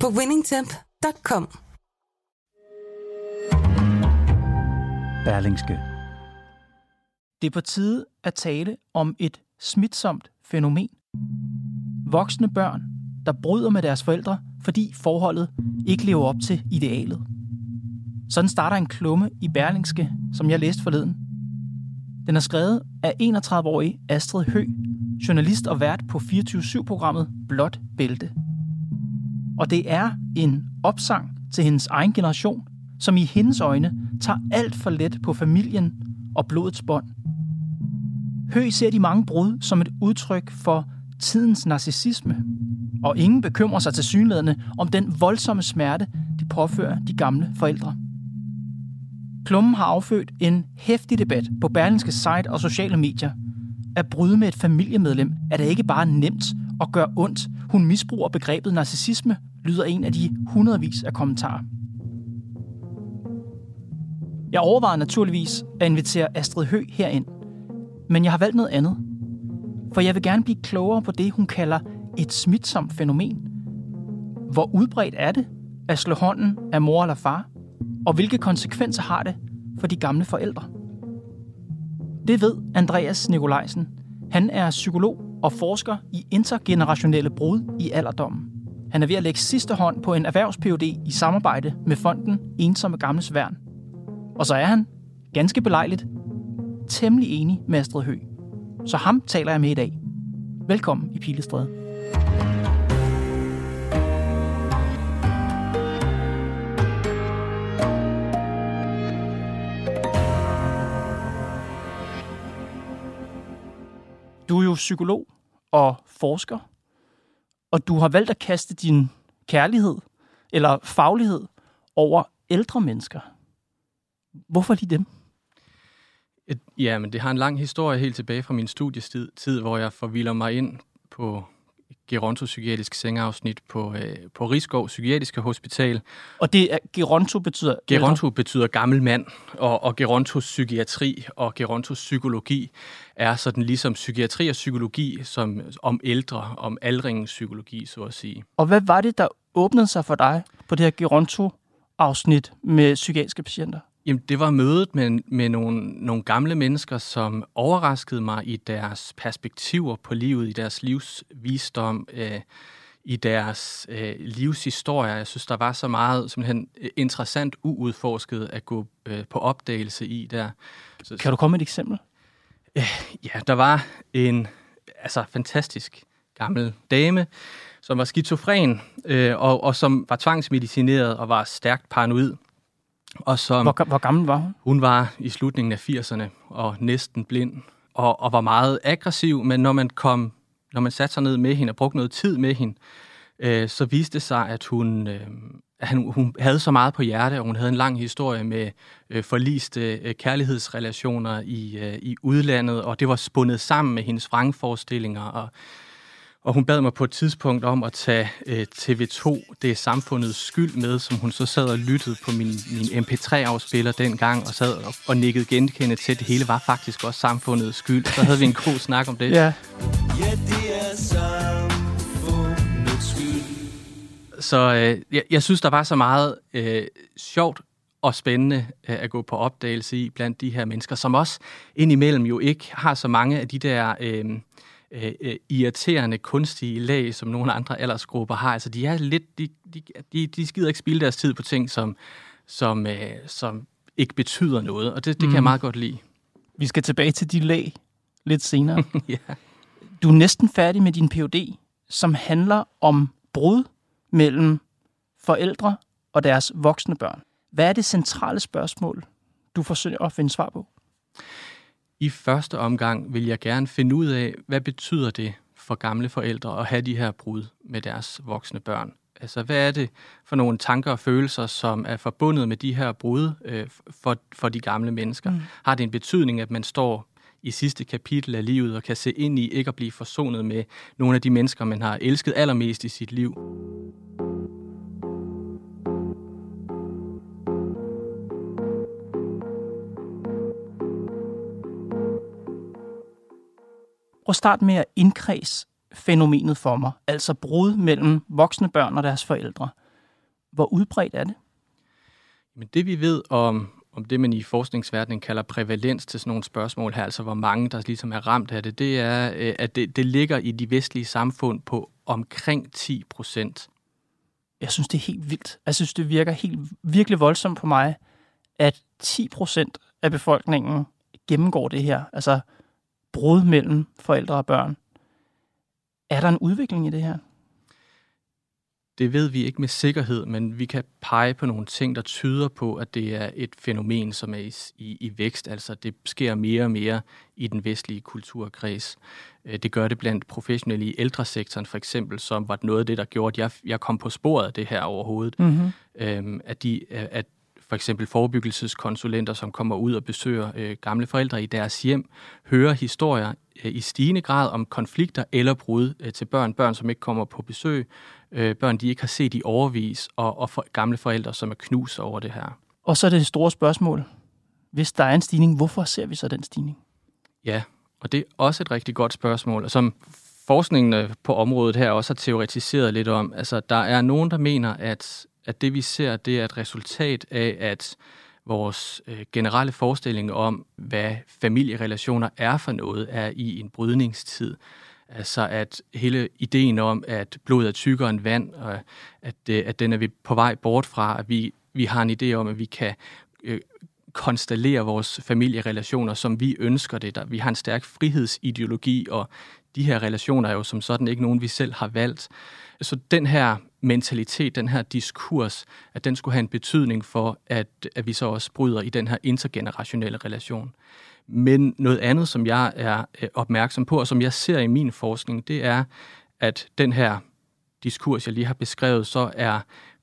på winningtemp.com. Berlingske. Det er på tide at tale om et smitsomt fænomen. Voksne børn, der bryder med deres forældre, fordi forholdet ikke lever op til idealet. Sådan starter en klumme i Berlingske, som jeg læste forleden. Den er skrevet af 31-årige Astrid Hø, journalist og vært på 24-7-programmet Blåt Bælte. Og det er en opsang til hendes egen generation, som i hendes øjne tager alt for let på familien og blodets bånd. Hø ser de mange brud som et udtryk for tidens narcissisme, og ingen bekymrer sig til synlædende om den voldsomme smerte, de påfører de gamle forældre. Klummen har affødt en hæftig debat på Berlingske site og sociale medier. At bryde med et familiemedlem er det ikke bare nemt og gør ondt. Hun misbruger begrebet narcissisme, lyder en af de hundredvis af kommentarer. Jeg overvejer naturligvis at invitere Astrid Hø herind. Men jeg har valgt noget andet. For jeg vil gerne blive klogere på det, hun kalder et smitsomt fænomen. Hvor udbredt er det at slå hånden af mor eller far? Og hvilke konsekvenser har det for de gamle forældre? Det ved Andreas Nikolajsen. Han er psykolog og forsker i intergenerationelle brud i alderdommen. Han er ved at lægge sidste hånd på en erhvervs i samarbejde med fonden Ensomme Gamles Værn. Og så er han, ganske belejligt, temmelig enig med Astrid Høgh. Så ham taler jeg med i dag. Velkommen i Pilestræde. Psykolog og forsker, og du har valgt at kaste din kærlighed eller faglighed over ældre mennesker. Hvorfor lige dem? Ja, men det har en lang historie helt tilbage fra min studietid, tid, hvor jeg forvilder mig ind på Geronto Psykiatrisk Sengeafsnit på, øh, på Rigskov Psykiatriske Hospital. Og det er, Geronto betyder... Geronto betyder gammel mand, og, og Gerontos psykiatri og Gerontos psykologi er sådan ligesom psykiatri og psykologi som om ældre, om aldringens psykologi, så at sige. Og hvad var det, der åbnede sig for dig på det her Geronto-afsnit med psykiatriske patienter? Jamen, det var mødet med, med nogle, nogle gamle mennesker, som overraskede mig i deres perspektiver på livet, i deres livsvisdom, øh, i deres øh, livshistorie. Jeg synes, der var så meget simpelthen interessant uudforsket at gå øh, på opdagelse i der. Så, kan du komme med et eksempel? Øh, ja, der var en altså fantastisk gammel dame, som var skizofren, øh, og, og som var tvangsmedicineret og var stærkt paranoid. Og som, hvor, hvor gammel var hun? Hun var i slutningen af 80'erne og næsten blind og, og var meget aggressiv, men når man kom, når man satte sig ned med hende og brugte noget tid med hende, øh, så viste det sig, at hun, øh, at hun, hun havde så meget på hjerte, og hun havde en lang historie med øh, forliste øh, kærlighedsrelationer i, øh, i udlandet, og det var spundet sammen med hendes vrangforestillinger og og hun bad mig på et tidspunkt om at tage øh, TV2, det er samfundets skyld med, som hun så sad og lyttede på min, min MP3-afspiller dengang, og sad og, og nikkede genkendende til, at det hele var faktisk også samfundets skyld. Så havde vi en god snak om det. Ja. Ja, det er samfundets skyld. Så øh, jeg, jeg synes, der var så meget øh, sjovt og spændende øh, at gå på opdagelse i blandt de her mennesker, som også indimellem jo ikke har så mange af de der... Øh, øh, øh, irriterende, kunstige lag, som nogle andre aldersgrupper har. Altså, de er lidt, de, de, de, de skider ikke spilde deres tid på ting, som, som, øh, som ikke betyder noget, og det, det mm. kan jeg mhm. meget godt lide. Vi skal tilbage til de lag lidt senere. ja. Du er næsten færdig med din PhD, som handler om brud mellem forældre og deres voksne børn. Hvad er det centrale spørgsmål, du forsøger at finde svar på? I første omgang vil jeg gerne finde ud af, hvad betyder det for gamle forældre at have de her brud med deres voksne børn? Altså, hvad er det for nogle tanker og følelser, som er forbundet med de her brud øh, for, for de gamle mennesker? Mm. Har det en betydning, at man står i sidste kapitel af livet og kan se ind i ikke at blive forsonet med nogle af de mennesker, man har elsket allermest i sit liv? Prøv at starte med at indkreds fænomenet for mig, altså brud mellem voksne børn og deres forældre. Hvor udbredt er det? Men det vi ved om, om det, man i forskningsverdenen kalder prævalens til sådan nogle spørgsmål her, altså hvor mange, der ligesom er ramt af det, det er, øh, at det, det ligger i de vestlige samfund på omkring 10 procent. Jeg synes, det er helt vildt. Jeg synes, det virker helt virkelig voldsomt på mig, at 10 procent af befolkningen gennemgår det her. Altså brud mellem forældre og børn. Er der en udvikling i det her? Det ved vi ikke med sikkerhed, men vi kan pege på nogle ting, der tyder på, at det er et fænomen, som er i, i, i vækst. Altså det sker mere og mere i den vestlige kulturkreds. Øh, det gør det blandt professionelle i ældresektoren for eksempel, som var noget af det, der gjorde, at jeg, jeg kom på sporet af det her overhovedet. Mm-hmm. Øhm, at, de, at for eksempel forebyggelseskonsulenter, som kommer ud og besøger øh, gamle forældre i deres hjem, hører historier øh, i stigende grad om konflikter eller brud øh, til børn, børn som ikke kommer på besøg, øh, børn de ikke har set i overvis, og, og for, gamle forældre, som er knust over det her. Og så er det et store spørgsmål. Hvis der er en stigning, hvorfor ser vi så den stigning? Ja, og det er også et rigtig godt spørgsmål, og som forskningen på området her også har teoretiseret lidt om. Altså, der er nogen, der mener, at at det vi ser, det er et resultat af, at vores øh, generelle forestilling om, hvad familierelationer er for noget, er i en brydningstid. Altså at hele ideen om, at blod er tykkere end vand, og at, øh, at den er vi på vej bort fra, at vi, vi har en idé om, at vi kan øh, konstellere vores familierelationer, som vi ønsker det. Der, vi har en stærk frihedsideologi, og de her relationer er jo som sådan ikke nogen, vi selv har valgt. Så den her mentalitet, den her diskurs, at den skulle have en betydning for, at, at vi så også bryder i den her intergenerationelle relation. Men noget andet, som jeg er øh, opmærksom på, og som jeg ser i min forskning, det er, at den her diskurs, jeg lige har beskrevet, så er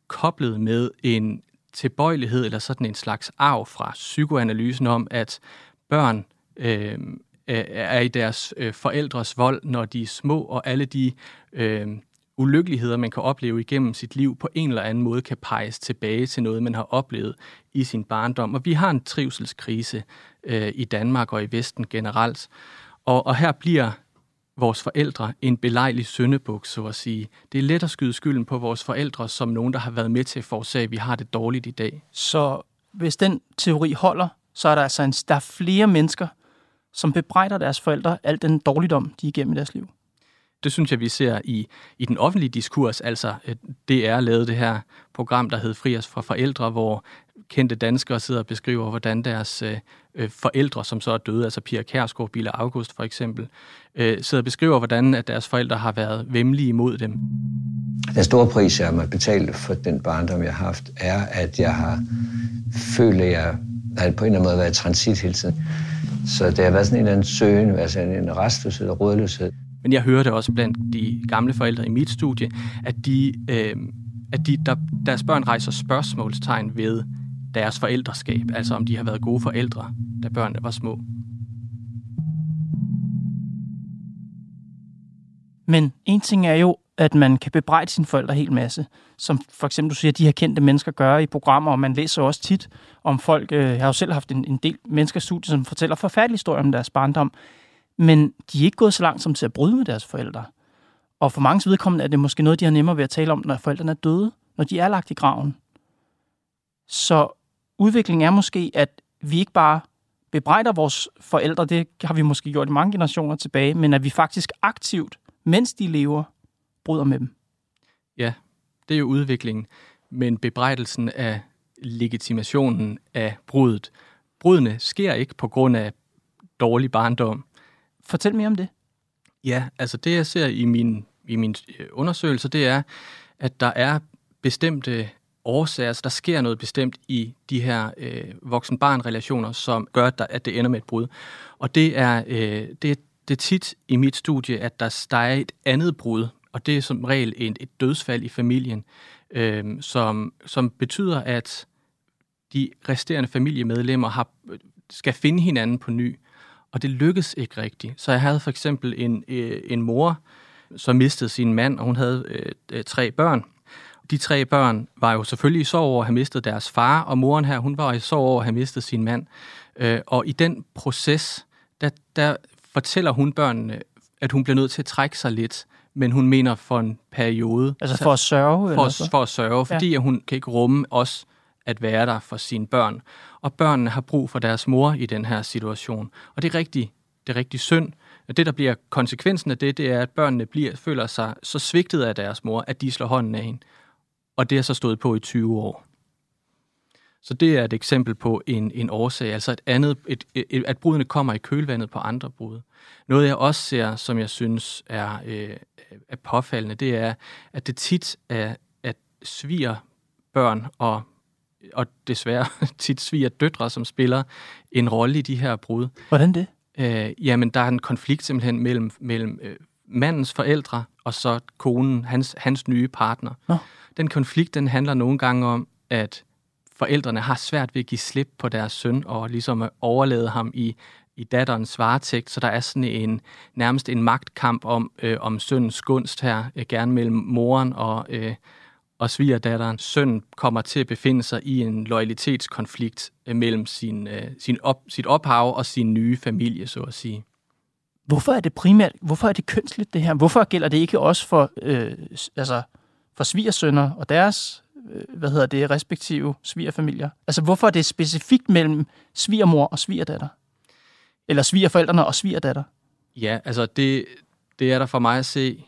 koblet med en tilbøjelighed eller sådan en slags arv fra psykoanalysen om, at børn øh, er i deres øh, forældres vold, når de er små, og alle de øh, ulykkeligheder, man kan opleve igennem sit liv, på en eller anden måde kan peges tilbage til noget, man har oplevet i sin barndom. Og vi har en trivselskrise øh, i Danmark og i Vesten generelt. Og, og her bliver vores forældre en belejlig syndebuk, så at sige. Det er let at skyde skylden på vores forældre som nogen, der har været med til at forårsage, at vi har det dårligt i dag. Så hvis den teori holder, så er der altså en, der er flere mennesker, som bebrejder deres forældre alt den dårligdom, de er igennem i deres liv det synes jeg, vi ser i, i den offentlige diskurs. Altså, det er lavet det her program, der hedder Fri os fra forældre, hvor kendte danskere sidder og beskriver, hvordan deres øh, øh forældre, som så er døde, altså Pia Kærsgaard, Bille August for eksempel, øh, sidder og beskriver, hvordan at deres forældre har været vemmelige imod dem. Den store pris, jeg har betalt for den barndom, jeg har haft, er, at jeg har følt, at jeg har på en eller anden måde været transit hele tiden. Så det har været sådan en eller anden søgen, altså en restløshed og rådløshed. Men jeg hører det også blandt de gamle forældre i mit studie, at, de, øh, at de, der, deres børn rejser spørgsmålstegn ved deres forældreskab, altså om de har været gode forældre, da børnene var små. Men en ting er jo, at man kan bebrejde sine forældre helt masse, som for eksempel du siger, de her kendte mennesker gør i programmer, og man læser også tit om folk, øh, jeg har jo selv haft en, en del mennesker studie, som fortæller forfærdelige historier om deres barndom, men de er ikke gået så langt som til at bryde med deres forældre. Og for mange vedkommende er det måske noget, de har nemmere ved at tale om, når forældrene er døde, når de er lagt i graven. Så udviklingen er måske, at vi ikke bare bebrejder vores forældre, det har vi måske gjort i mange generationer tilbage, men at vi faktisk aktivt, mens de lever, bryder med dem. Ja, det er jo udviklingen, men bebrejdelsen af legitimationen af brudet. Brudene sker ikke på grund af dårlig barndom. Fortæl mere om det. Ja, altså det jeg ser i min, i min øh, undersøgelse, det er, at der er bestemte årsager, altså der sker noget bestemt i de her øh, voksen-barn-relationer, som gør, at, der, at det ender med et brud. Og det er, øh, det, det er tit i mit studie, at der, der er et andet brud, og det er som regel et, et dødsfald i familien, øh, som, som betyder, at de resterende familiemedlemmer har, øh, skal finde hinanden på ny, og det lykkedes ikke rigtigt. Så jeg havde for eksempel en, øh, en mor, som mistede sin mand, og hun havde øh, øh, tre børn. De tre børn var jo selvfølgelig i sorg over at have mistet deres far, og moren her, hun var i sorg over at have mistet sin mand. Øh, og i den proces, der, der fortæller hun børnene, at hun bliver nødt til at trække sig lidt, men hun mener for en periode. Altså for at sørge? For, eller så? for at sørge, fordi ja. hun kan ikke rumme os at være der for sine børn. Og børnene har brug for deres mor i den her situation. Og det er rigtig, det er rigtig synd. Det, der bliver konsekvensen af det, det er, at børnene bliver, føler sig så svigtet af deres mor, at de slår hånden af hende. Og det har så stået på i 20 år. Så det er et eksempel på en, en årsag, altså et andet, et, et, at brudene kommer i kølvandet på andre brud. Noget jeg også ser, som jeg synes er, øh, er påfaldende, det er, at det tit er, at sviger børn og, og desværre tit sviger døtre, som spiller en rolle i de her brud. Hvordan det? Øh, jamen, der er en konflikt simpelthen mellem, mellem øh, mandens forældre og så konen, hans, hans nye partner. Nå. Den konflikt, den handler nogle gange om, at forældrene har svært ved at give slip på deres søn og ligesom at overlade ham i, i datterens varetægt, så der er sådan en nærmest en magtkamp om, øh, om sønnens gunst her, øh, gerne mellem moren og, øh, og svigerdatteren. Sønnen kommer til at befinde sig i en loyalitetskonflikt øh, mellem sin, øh, sin op, sit ophav og sin nye familie, så at sige. Hvorfor er det primært, hvorfor er det kønsligt det her? Hvorfor gælder det ikke også for, øh, altså, for svigersønner og deres, øh, hvad hedder det, respektive svigerfamilier? Altså hvorfor er det specifikt mellem svigermor og svigerdatter? Eller svigerforældrene og svigerdatter? Ja, altså det, det er der for mig at se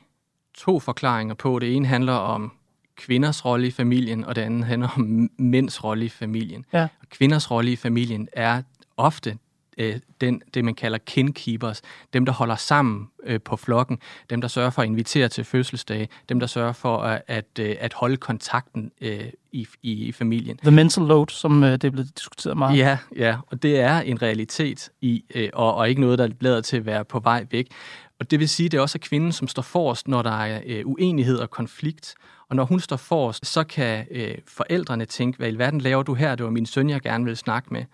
to forklaringer på. Det ene handler om kvinders rolle i familien, og det andet handler om mænds rolle i familien. Ja. Og kvinders rolle i familien er ofte øh, den, det, man kalder kinkeepers. Dem, der holder sammen øh, på flokken. Dem, der sørger for at invitere til fødselsdage. Dem, der sørger for at, at, øh, at holde kontakten øh, i, i, i familien. The mental load, som øh, det er blevet diskuteret meget. Ja, ja, og det er en realitet i, øh, og, og ikke noget, der lader til at være på vej væk. Og det vil sige, at det også er kvinden, som står forrest, når der er øh, uenighed og konflikt. Og når hun står forrest, så kan øh, forældrene tænke, hvad i verden laver du her? Det var min søn, jeg gerne vil snakke med.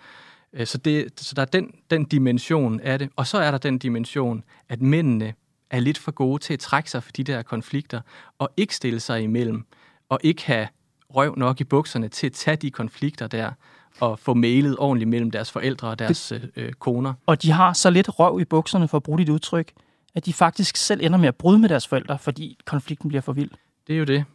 Øh, så, det, så der er den, den dimension af det. Og så er der den dimension, at mændene er lidt for gode til at trække sig for de der konflikter, og ikke stille sig imellem, og ikke have røv nok i bukserne til at tage de konflikter der, og få mailet ordentligt mellem deres forældre og deres øh, øh, koner. Og de har så lidt røv i bukserne, for at bruge dit udtryk, at de faktisk selv ender med at bryde med deres forældre, fordi konflikten bliver for vild. Det er jo det.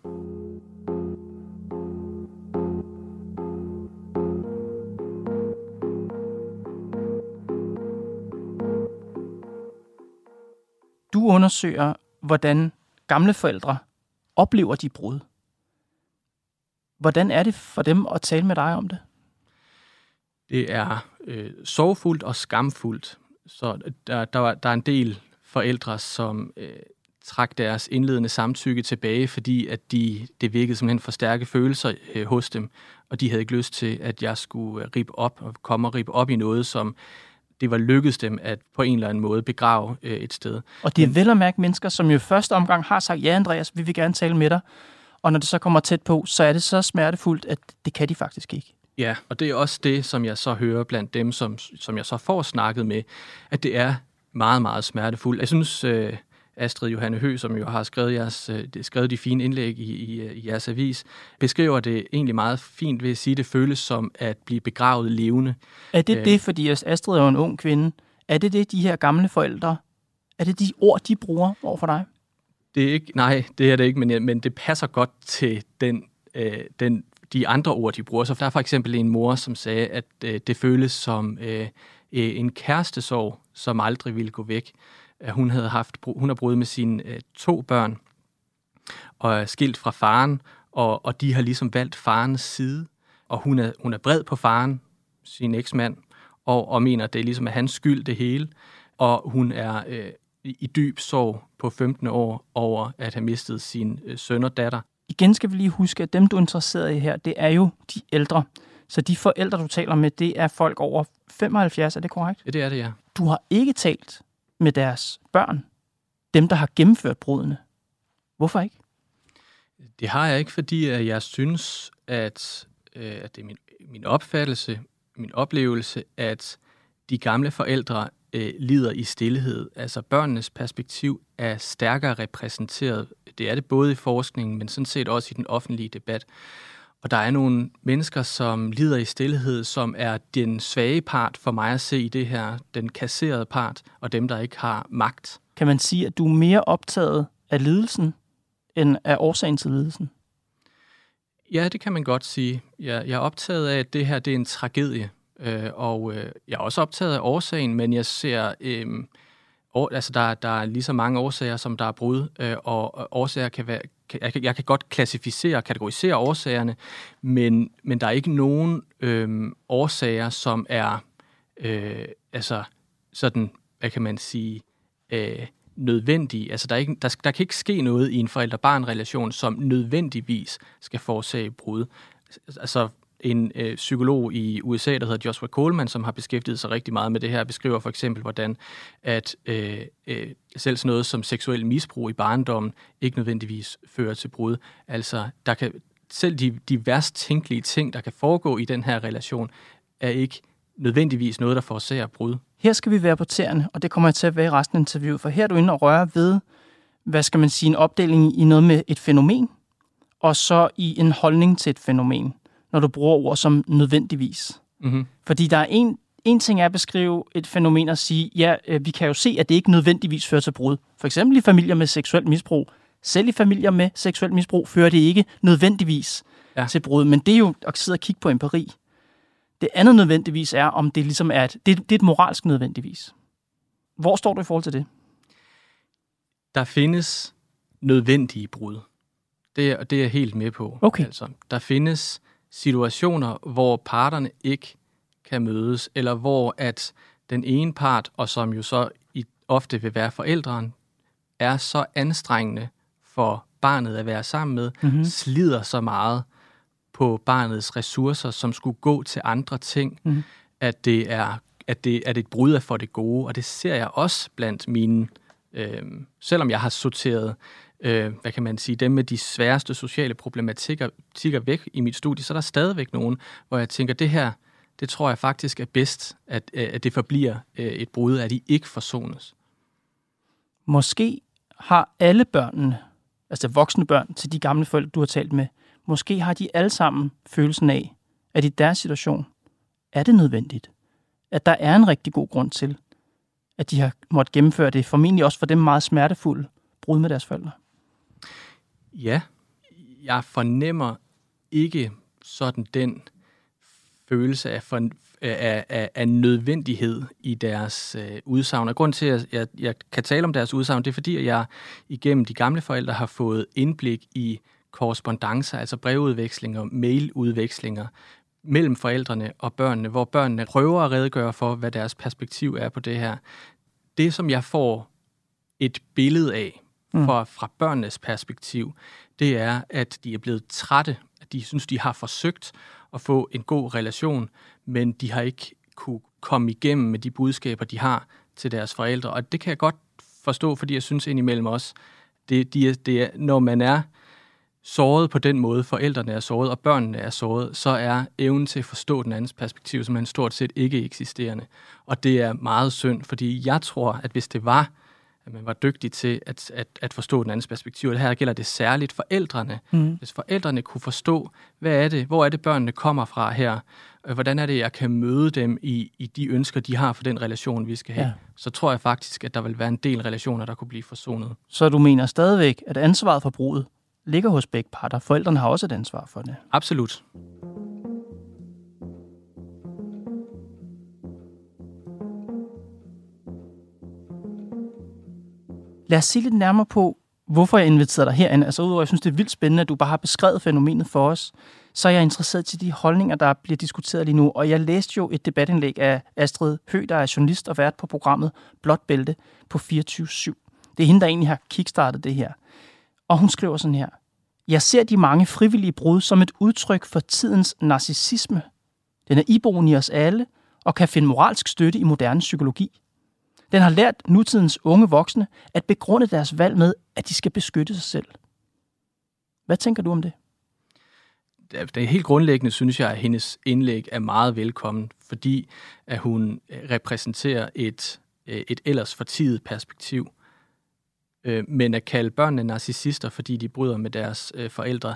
Du undersøger, hvordan gamle forældre oplever de brud. Hvordan er det for dem at tale med dig om det? Det er øh, sorgfuldt og skamfuldt. Så øh, der, der, der er en del forældre, som øh, trak deres indledende samtykke tilbage, fordi at de, det virkede simpelthen for stærke følelser øh, hos dem, og de havde ikke lyst til, at jeg skulle øh, rippe op og komme og rippe op i noget, som det var lykkedes dem at på en eller anden måde begrave øh, et sted. Og det er vel at mærke mennesker, som jo første omgang har sagt, ja Andreas, vi vil gerne tale med dig. Og når det så kommer tæt på, så er det så smertefuldt, at det kan de faktisk ikke. Ja, og det er også det, som jeg så hører blandt dem, som, som jeg så får snakket med, at det er meget, meget smertefuldt. Jeg synes, øh, Astrid Johanne Hø, som jo har skrevet, jeres, øh, skrevet de fine indlæg i, i, øh, i jeres avis, beskriver det egentlig meget fint ved at sige, at det føles som at blive begravet levende. Er det Øh. det, fordi Astrid er jo en ung kvinde, er det det, de her gamle forældre, er det de ord, de bruger over for dig? Det er ikke, nej, det er det ikke, men, men det passer godt til den, øh, den, de andre ord, de bruger. Så der er for eksempel en mor, som sagde, at øh, det føles som øh, øh, en kærestesorg, som aldrig ville gå væk. At hun havde haft, hun har brudt med sine øh, to børn og er skilt fra faren, og, og de har ligesom valgt farens side. Og hun er, hun er bred på faren, sin eksmand, og, og mener, at det er ligesom er hans skyld det hele. Og hun er øh, i i dyb sorg på 15 år over at have mistet sin øh, søn og datter. Igen skal vi lige huske, at dem, du er interesseret i her, det er jo de ældre. Så de forældre, du taler med, det er folk over 75, er det korrekt? Ja, det er det, ja. Du har ikke talt med deres børn, dem, der har gennemført brudene. Hvorfor ikke? Det har jeg ikke, fordi jeg synes, at, øh, at det er min, min opfattelse, min oplevelse, at de gamle forældre øh, lider i stillhed. Altså børnenes perspektiv er stærkere repræsenteret. Det er det både i forskningen, men sådan set også i den offentlige debat. Og der er nogle mennesker, som lider i stillhed, som er den svage part for mig at se i det her, den kasserede part, og dem, der ikke har magt. Kan man sige, at du er mere optaget af lidelsen, end af årsagen til lidelsen? Ja, det kan man godt sige. Jeg, jeg er optaget af, at det her det er en tragedie, øh, og øh, jeg er også optaget af årsagen, men jeg ser... Øh, altså der, der er lige så mange årsager, som der er brud, øh, og årsager kan være, jeg, kan, jeg kan godt klassificere og kategorisere årsagerne, men, men der er ikke nogen øh, årsager, som er øh, altså sådan, hvad kan man sige, øh, nødvendige. Altså der, er ikke, der, der kan ikke ske noget i en forældre-barn-relation, som nødvendigvis skal forårsage brud. Altså en øh, psykolog i USA, der hedder Joshua Coleman, som har beskæftiget sig rigtig meget med det her, beskriver for eksempel, hvordan at øh, øh, selv sådan noget som seksuel misbrug i barndommen ikke nødvendigvis fører til brud. Altså, der kan, selv de, de værst tænkelige ting, der kan foregå i den her relation, er ikke nødvendigvis noget, der forårsager brud. Her skal vi være på tæerne, og det kommer jeg til at være i resten af interviewet, for her er du inde og røre ved, hvad skal man sige, en opdeling i noget med et fænomen, og så i en holdning til et fænomen når du bruger ord som nødvendigvis. Mm-hmm. Fordi der er en, en ting er at beskrive et fænomen og sige, ja, øh, vi kan jo se, at det ikke nødvendigvis fører til brud. For eksempel i familier med seksuelt misbrug. Selv i familier med seksuelt misbrug fører det ikke nødvendigvis ja. til brud. Men det er jo at sidde og kigge på empiri. Det andet nødvendigvis er, om det ligesom er et, det, det er et moralsk nødvendigvis. Hvor står du i forhold til det? Der findes nødvendige brud. Det er, det er jeg helt med på. Okay. Altså, der findes situationer, hvor parterne ikke kan mødes, eller hvor at den ene part, og som jo så ofte vil være forældren, er så anstrengende for barnet at være sammen med, mm-hmm. slider så meget på barnets ressourcer, som skulle gå til andre ting, mm-hmm. at det er at det, at det brud er for det gode, og det ser jeg også blandt mine, øh, selvom jeg har sorteret øh, hvad kan man sige, dem med de sværeste sociale problematikker væk i mit studie, så er der stadigvæk nogen, hvor jeg tænker, det her, det tror jeg faktisk er bedst, at, øh, at det forbliver øh, et brud, at de ikke forsones. Måske har alle børnene, altså voksne børn til de gamle forældre, du har talt med, måske har de alle sammen følelsen af, at i deres situation er det nødvendigt. At der er en rigtig god grund til, at de har måttet gennemføre det, formentlig også for dem meget smertefulde brud med deres forældre. Ja, jeg fornemmer ikke sådan den følelse af, for, af, af, af nødvendighed i deres øh, udsagn. Og grund til, at jeg, jeg kan tale om deres udsagn, det er fordi, at jeg igennem de gamle forældre har fået indblik i korrespondencer, altså brevudvekslinger, mailudvekslinger mellem forældrene og børnene, hvor børnene prøver at redegøre for, hvad deres perspektiv er på det her. Det, som jeg får et billede af, mm. fra børnenes perspektiv, det er, at de er blevet trætte, at de synes, de har forsøgt at få en god relation, men de har ikke kunne komme igennem med de budskaber, de har til deres forældre. Og det kan jeg godt forstå, fordi jeg synes indimellem også, det, de, det er, når man er såret på den måde, forældrene er såret, og børnene er såret, så er evnen til at forstå den andens perspektiv som en stort set ikke eksisterende. Og det er meget synd, fordi jeg tror, at hvis det var at man var dygtig til at, at, at forstå den andens perspektiv. Det her gælder det særligt forældrene. Mm. Hvis forældrene kunne forstå, hvad er det, hvor er det børnene kommer fra her, hvordan er det, jeg kan møde dem i, i de ønsker, de har for den relation, vi skal have, ja. så tror jeg faktisk, at der vil være en del relationer, der kunne blive forsonet. Så du mener stadigvæk, at ansvaret for brudet ligger hos begge parter. Forældrene har også et ansvar for det. Absolut. Lad os se lidt nærmere på, hvorfor jeg inviterede dig herind. Altså udover, jeg synes, det er vildt spændende, at du bare har beskrevet fænomenet for os, så er jeg interesseret til de holdninger, der bliver diskuteret lige nu. Og jeg læste jo et debatindlæg af Astrid Høgh, der er journalist og vært på programmet Blåt Bælte på 24-7. Det er hende, der egentlig har kickstartet det her. Og hun skriver sådan her. Jeg ser de mange frivillige brud som et udtryk for tidens narcissisme. Den er iboende i os alle og kan finde moralsk støtte i moderne psykologi. Den har lært nutidens unge voksne at begrunde deres valg med, at de skal beskytte sig selv. Hvad tænker du om det? det er helt grundlæggende, synes jeg, at hendes indlæg er meget velkommen, fordi at hun øh, repræsenterer et, øh, et ellers fortidet perspektiv. Øh, men at kalde børnene narcissister, fordi de bryder med deres forældre,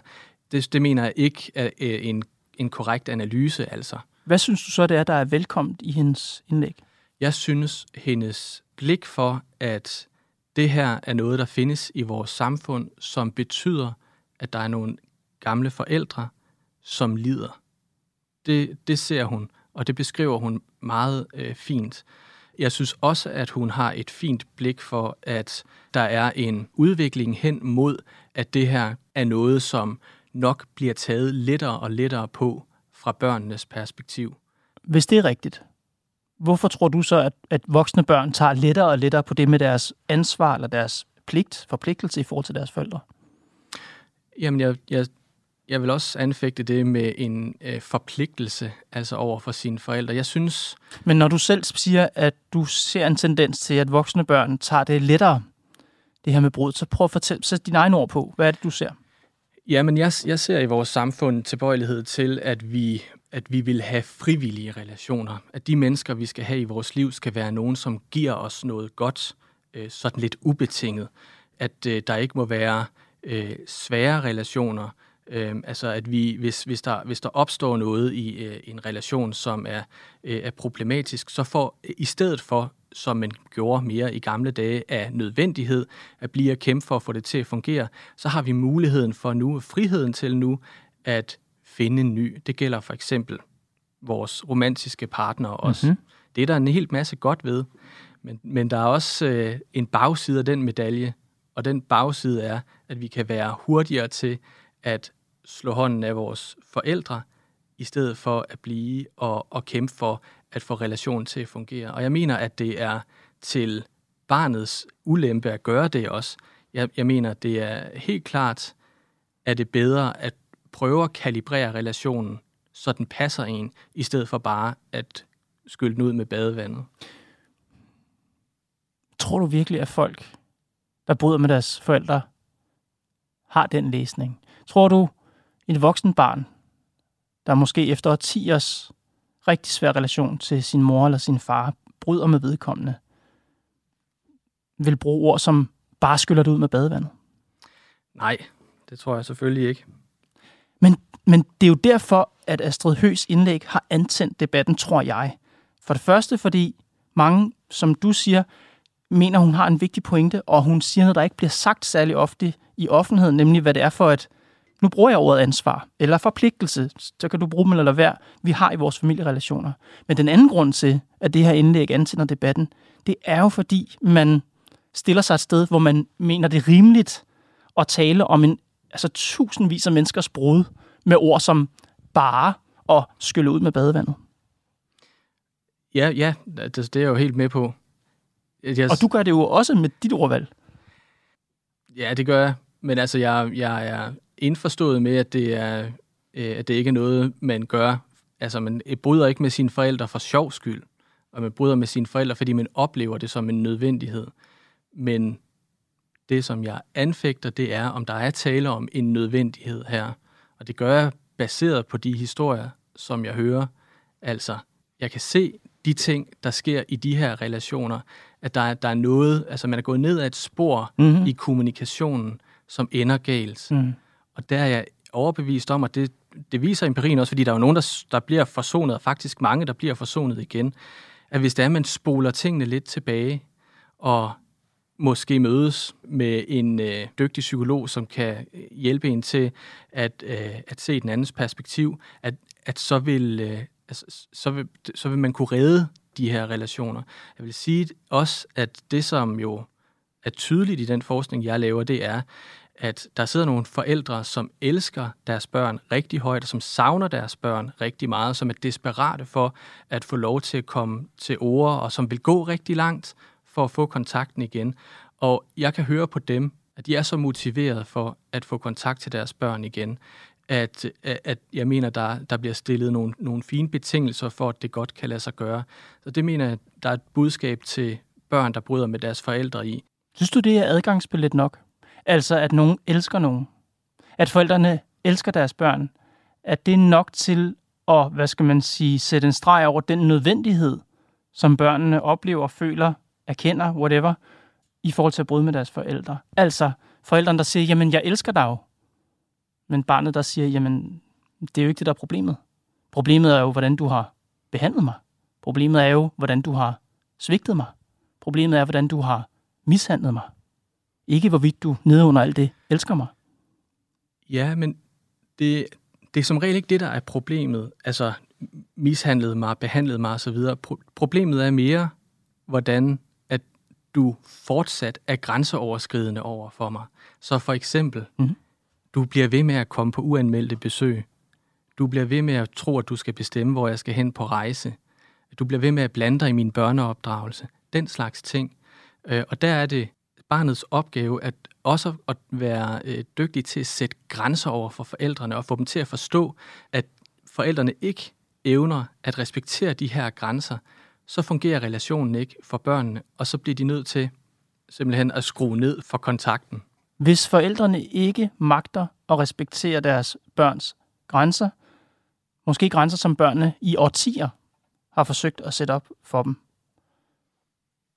det, det mener jeg ikke er en, en korrekt analyse. Altså. Hvad synes du så, det er, der er velkomment i hendes indlæg? Jeg synes, hendes blik for, at det her er noget, der findes i vores samfund, som betyder, at der er nogle gamle forældre, som lider. Det, det ser hun, og det beskriver hun meget øh, fint. Jeg synes også, at hun har et fint blik for, at der er en udvikling hen mod, at det her er noget, som nok bliver taget lettere og lettere på fra børnenes perspektiv. Hvis det er rigtigt, hvorfor tror du så, at, at voksne børn tager lettere og lettere på det med deres ansvar eller deres pligt, forpligtelse i forhold til deres forældre? Jamen, jeg, jeg jeg vil også anfægte det med en øh, forpligtelse, altså over for sine forældre. Jeg synes... Men når du selv siger, at du ser en tendens til, at voksne børn tager det lettere, det her med brud, så prøv at fortælle, sæt dine egne ord på. Hvad er det, du ser? Jamen, jeg, jeg ser i vores samfund tilbøjelighed til, at vi, at vi vil have frivillige relationer. At de mennesker, vi skal have i vores liv, skal være nogen, som giver os noget godt, øh, sådan lidt ubetinget. At øh, der ikke må være øh, svære relationer, Øh, altså at vi, hvis, hvis, der, hvis der opstår noget i øh, en relation, som er, øh, er problematisk, så får i stedet for, som man gjorde mere i gamle dage af nødvendighed, at blive at kæmpe for at få det til at fungere, så har vi muligheden for nu, friheden til nu, at finde en ny. Det gælder for eksempel vores romantiske partner også. Mm-hmm. Det er der en helt masse godt ved. Men, men der er også øh, en bagside af den medalje, og den bagside er, at vi kan være hurtigere til at slå hånden af vores forældre, i stedet for at blive og, og kæmpe for at få relationen til at fungere. Og jeg mener, at det er til barnets ulempe at gøre det også. Jeg, jeg mener, det er helt klart, at det er bedre at prøve at kalibrere relationen, så den passer en, i stedet for bare at skylde den ud med badevandet. Tror du virkelig, at folk, der bryder med deres forældre, har den læsning? Tror du, et voksen barn, der måske efter 10 års rigtig svær relation til sin mor eller sin far, bryder med vedkommende, vil bruge ord som bare skyller det ud med badevandet? Nej, det tror jeg selvfølgelig ikke. Men, men det er jo derfor, at Astrid Høs indlæg har antændt debatten, tror jeg. For det første, fordi mange, som du siger, mener, hun har en vigtig pointe, og hun siger noget, der ikke bliver sagt særlig ofte i offentligheden, nemlig hvad det er for et nu bruger jeg ordet ansvar, eller forpligtelse, så kan du bruge dem eller være, vi har i vores familierelationer. Men den anden grund til, at det her indlæg antænder debatten, det er jo fordi, man stiller sig et sted, hvor man mener det er rimeligt at tale om en, altså tusindvis af menneskers brud med ord som bare og skylle ud med badevandet. Ja, ja, det, det er jeg jo helt med på. Jeg... Og du gør det jo også med dit ordvalg. Ja, det gør jeg. Men altså, jeg, jeg er indforstået med, at det, er, øh, at det ikke er noget, man gør. Altså, man bryder ikke med sine forældre for sjov skyld, og man bryder med sine forældre, fordi man oplever det som en nødvendighed. Men det, som jeg anfægter, det er, om der er tale om en nødvendighed her. Og det gør jeg baseret på de historier, som jeg hører. Altså, jeg kan se de ting, der sker i de her relationer, at der er, der er noget, altså man er gået ned ad et spor mm-hmm. i kommunikationen, som ender galt. Mm. Og der er jeg overbevist om, at det, det viser empirien også, fordi der er jo nogen, der, der bliver forsonet, og faktisk mange, der bliver forsonet igen, at hvis det er, at man spoler tingene lidt tilbage, og måske mødes med en øh, dygtig psykolog, som kan øh, hjælpe en til at, øh, at se den andens perspektiv, at, at så, vil, øh, altså, så, vil, så vil man kunne redde de her relationer. Jeg vil sige også, at det, som jo er tydeligt i den forskning, jeg laver, det er, at der sidder nogle forældre, som elsker deres børn rigtig højt, og som savner deres børn rigtig meget, som er desperate for at få lov til at komme til ord, og som vil gå rigtig langt for at få kontakten igen. Og jeg kan høre på dem, at de er så motiveret for at få kontakt til deres børn igen, at, at jeg mener, der, der bliver stillet nogle, nogle fine betingelser for, at det godt kan lade sig gøre. Så det mener jeg, der er et budskab til børn, der bryder med deres forældre i. Synes du, det er adgangsbillet nok? Altså, at nogen elsker nogen. at forældrene elsker deres børn, at det er nok til at, hvad skal man sige, sætte en streg over den nødvendighed, som børnene oplever, føler, erkender, whatever, i forhold til at bryde med deres forældre. Altså forældrene, der siger, jamen jeg elsker dig jo. Men barnet, der siger, jamen det er jo ikke det, der er problemet. Problemet er jo, hvordan du har behandlet mig. Problemet er jo, hvordan du har svigtet mig. Problemet er, hvordan du har mishandlet mig. Ikke hvorvidt du nede under alt det elsker mig. Ja, men det, det er som regel ikke det, der er problemet. Altså, mishandlet mig, behandlet mig osv. Pro- problemet er mere, hvordan du fortsat er grænseoverskridende over for mig. Så for eksempel, Mhm. du bliver ved med at komme på uanmeldte besøg. Du bliver ved med at tro, at du skal bestemme, hvor jeg skal hen på rejse. Du bliver ved med at blande dig i min børneopdragelse. Den slags ting. Øh, Og der er det barnets opgave at også at være øh, dygtig til at sætte grænser over for forældrene og få dem til at forstå, at forældrene ikke evner at respektere de her grænser, så fungerer relationen ikke for børnene, og så bliver de nødt til simpelthen at skrue ned for kontakten. Hvis forældrene ikke magter at respektere deres børns grænser, måske grænser, som børnene i årtier har forsøgt at sætte op for dem,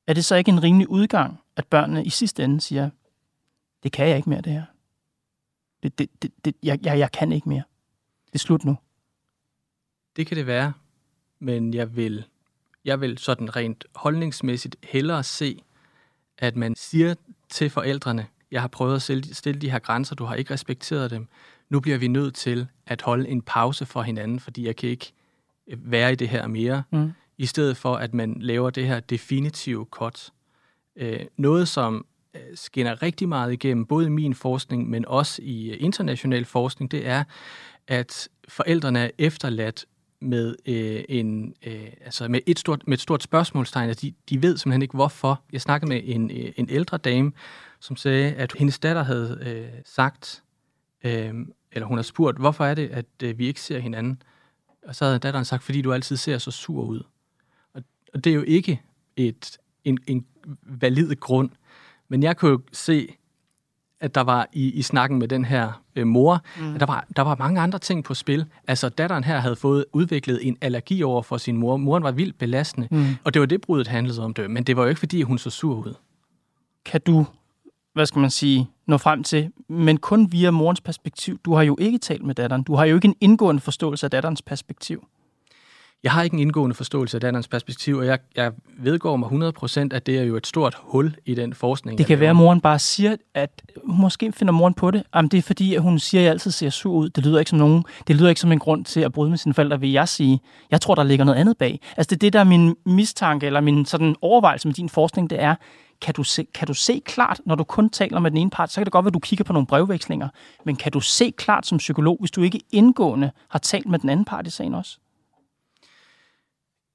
er det så ikke en rimelig udgang, at børnene i sidste ende siger, det kan jeg ikke mere, det her. Det, det, det, det, jeg, jeg, jeg kan ikke mere. Det er slut nu. Det kan det være, men jeg vil, jeg vil sådan rent holdningsmæssigt hellere se, at man siger til forældrene, jeg har prøvet at stille, de her grænser, du har ikke respekteret dem. Nu bliver vi nødt til at holde en pause for hinanden, fordi jeg kan ikke øh, være i det her mere, Mm. i stedet for at man laver det her definitive cut. Øh, noget, som øh, skinner rigtig meget igennem, både i min forskning, men også i international forskning, det er, at forældrene er efterladt med øh, en øh, altså med et stort med et stort spørgsmålstegn. Altså de, de ved simpelthen ikke hvorfor. Jeg snakkede med en øh, en ældre dame, som sagde, at hendes datter havde øh, sagt, øh, eller hun har spurgt, hvorfor er det, at øh, vi ikke ser hinanden? Og så havde datteren sagt, fordi du altid ser så sur ud. Og, og det er jo ikke et en, en valid grund. Men jeg kunne jo se, at der var i, i snakken med den her øh, mor, mm. at der var, der var mange andre ting på spil. Altså, datteren her havde fået udviklet en allergi over for sin mor. Moren var vildt belastende, mm. og det var det, brudet handlede om det. Men det var jo ikke, fordi hun så sur ud. Kan du, hvad skal man sige, nå frem til, men kun via morens perspektiv. Du har jo ikke talt med datteren. Du har jo ikke en indgående forståelse af datterens perspektiv. Jeg har ikke en indgående forståelse af datterens perspektiv, og jeg, jeg vedgår mig 100%, at det er jo et stort hul i den forskning. Det kan være, at moren bare siger, at måske finder moren på det. Jamen, det er fordi, at hun siger, at jeg altid ser sur ud. Det lyder ikke som nogen. Det lyder ikke som en grund til at bryde med sine forældre, vil jeg sige. Jeg tror, der ligger noget andet bag. Altså, det er det, der er min mistanke, eller min sådan overvejelse med din forskning, det er, kan du, se, kan du se klart, når du kun taler med den ene part, så kan det godt være, at du kigger på nogle brevvekslinger, men kan du se klart som psykolog, hvis du ikke indgående har talt med den anden part i sagen også?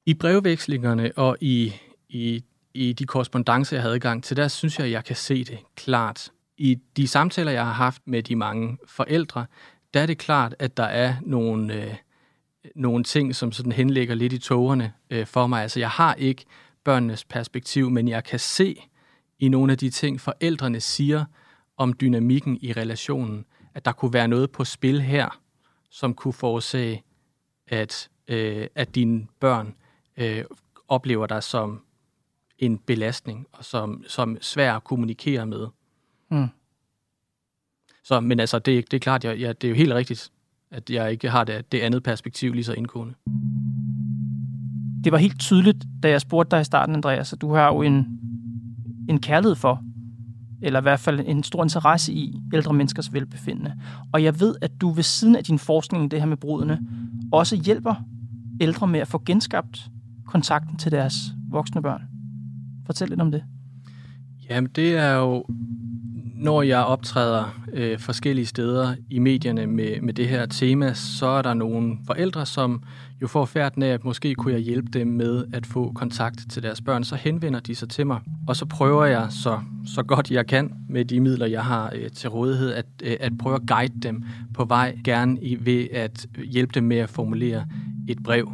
I brevvekslingerne og i, i, i de korrespondencer, jeg havde adgang til, der synes jeg, at jeg kan se det klart. I de samtaler, jeg har haft med de mange forældre, der er det klart, at der er nogle, øh, nogle ting, som sådan henlægger lidt i togerne øh, for mig. Altså, jeg har ikke børnenes perspektiv, men jeg kan se i nogle af de ting, forældrene siger om dynamikken i relationen, at der kunne være noget på spil her, som kunne forårsage, at, øh, at dine børn øh, oplever dig som en belastning, og som, som svær at kommunikere med. Mm. Så, men altså, det, det er klart, jeg, jeg, det er jo helt rigtigt, at jeg ikke har det, det andet perspektiv lige så indgående. det var helt tydeligt, da jeg spurgte dig i starten, Andreas, at du har jo en, en kærlighed for, eller i hvert fald en stor interesse i ældre menneskers velbefindende. Og jeg ved, at du ved siden af din forskning i det her med brudene, også hjælper ældre med at få genskabt kontakten til deres voksne børn. Fortæl lidt om det. Jamen, det er jo, når jeg optræder øh, forskellige steder i medierne med, med det her tema, så er der nogle forældre, som jo får færden af, at måske kunne jeg hjælpe dem med at få kontakt til deres børn. Så henvender de sig til mig, og så prøver jeg så, så godt jeg kan med de midler, jeg har øh, til rådighed, at, øh, at prøve at guide dem på vej, gerne i, ved at hjælpe dem med at formulere et brev.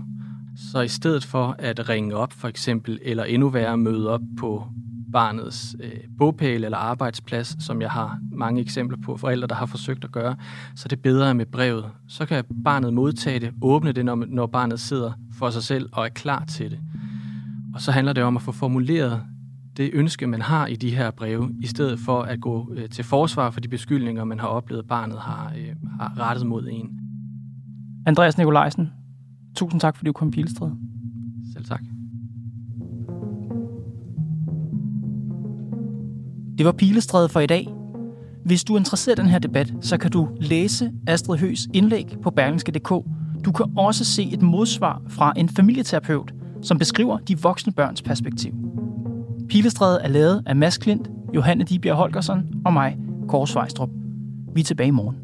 Så i stedet for at ringe op for eksempel, eller endnu værre møde op på barnets øh, bogpæl eller arbejdsplads, som jeg har mange eksempler på forældre, der har forsøgt at gøre, så det er bedre med brevet. Så kan barnet modtage det, åbne det, når, når barnet sidder for sig selv og er klar til det. Og så handler det om at få formuleret det ønske, man har i de her breve, i stedet for at gå øh, til forsvar for de beskyldninger, man har oplevet, barnet har, øh, har rettet mod en. Andreas Nikolajsen, tusind tak, fordi du kom Pilestred. Selv tak. Det var Pilestræde for i dag. Hvis du er interesseret i den her debat, så kan du læse Astrid Høs indlæg på berlingske.dk. Du kan også se et modsvar fra en familieterapeut, som beskriver de voksne børns perspektiv. Pilestræde er lavet af Mads Klint, Johanne Dibjerg Holgersen og mig, Kåre Svejstrup. Vi er tilbage i morgen.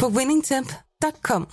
på winningtemp.com.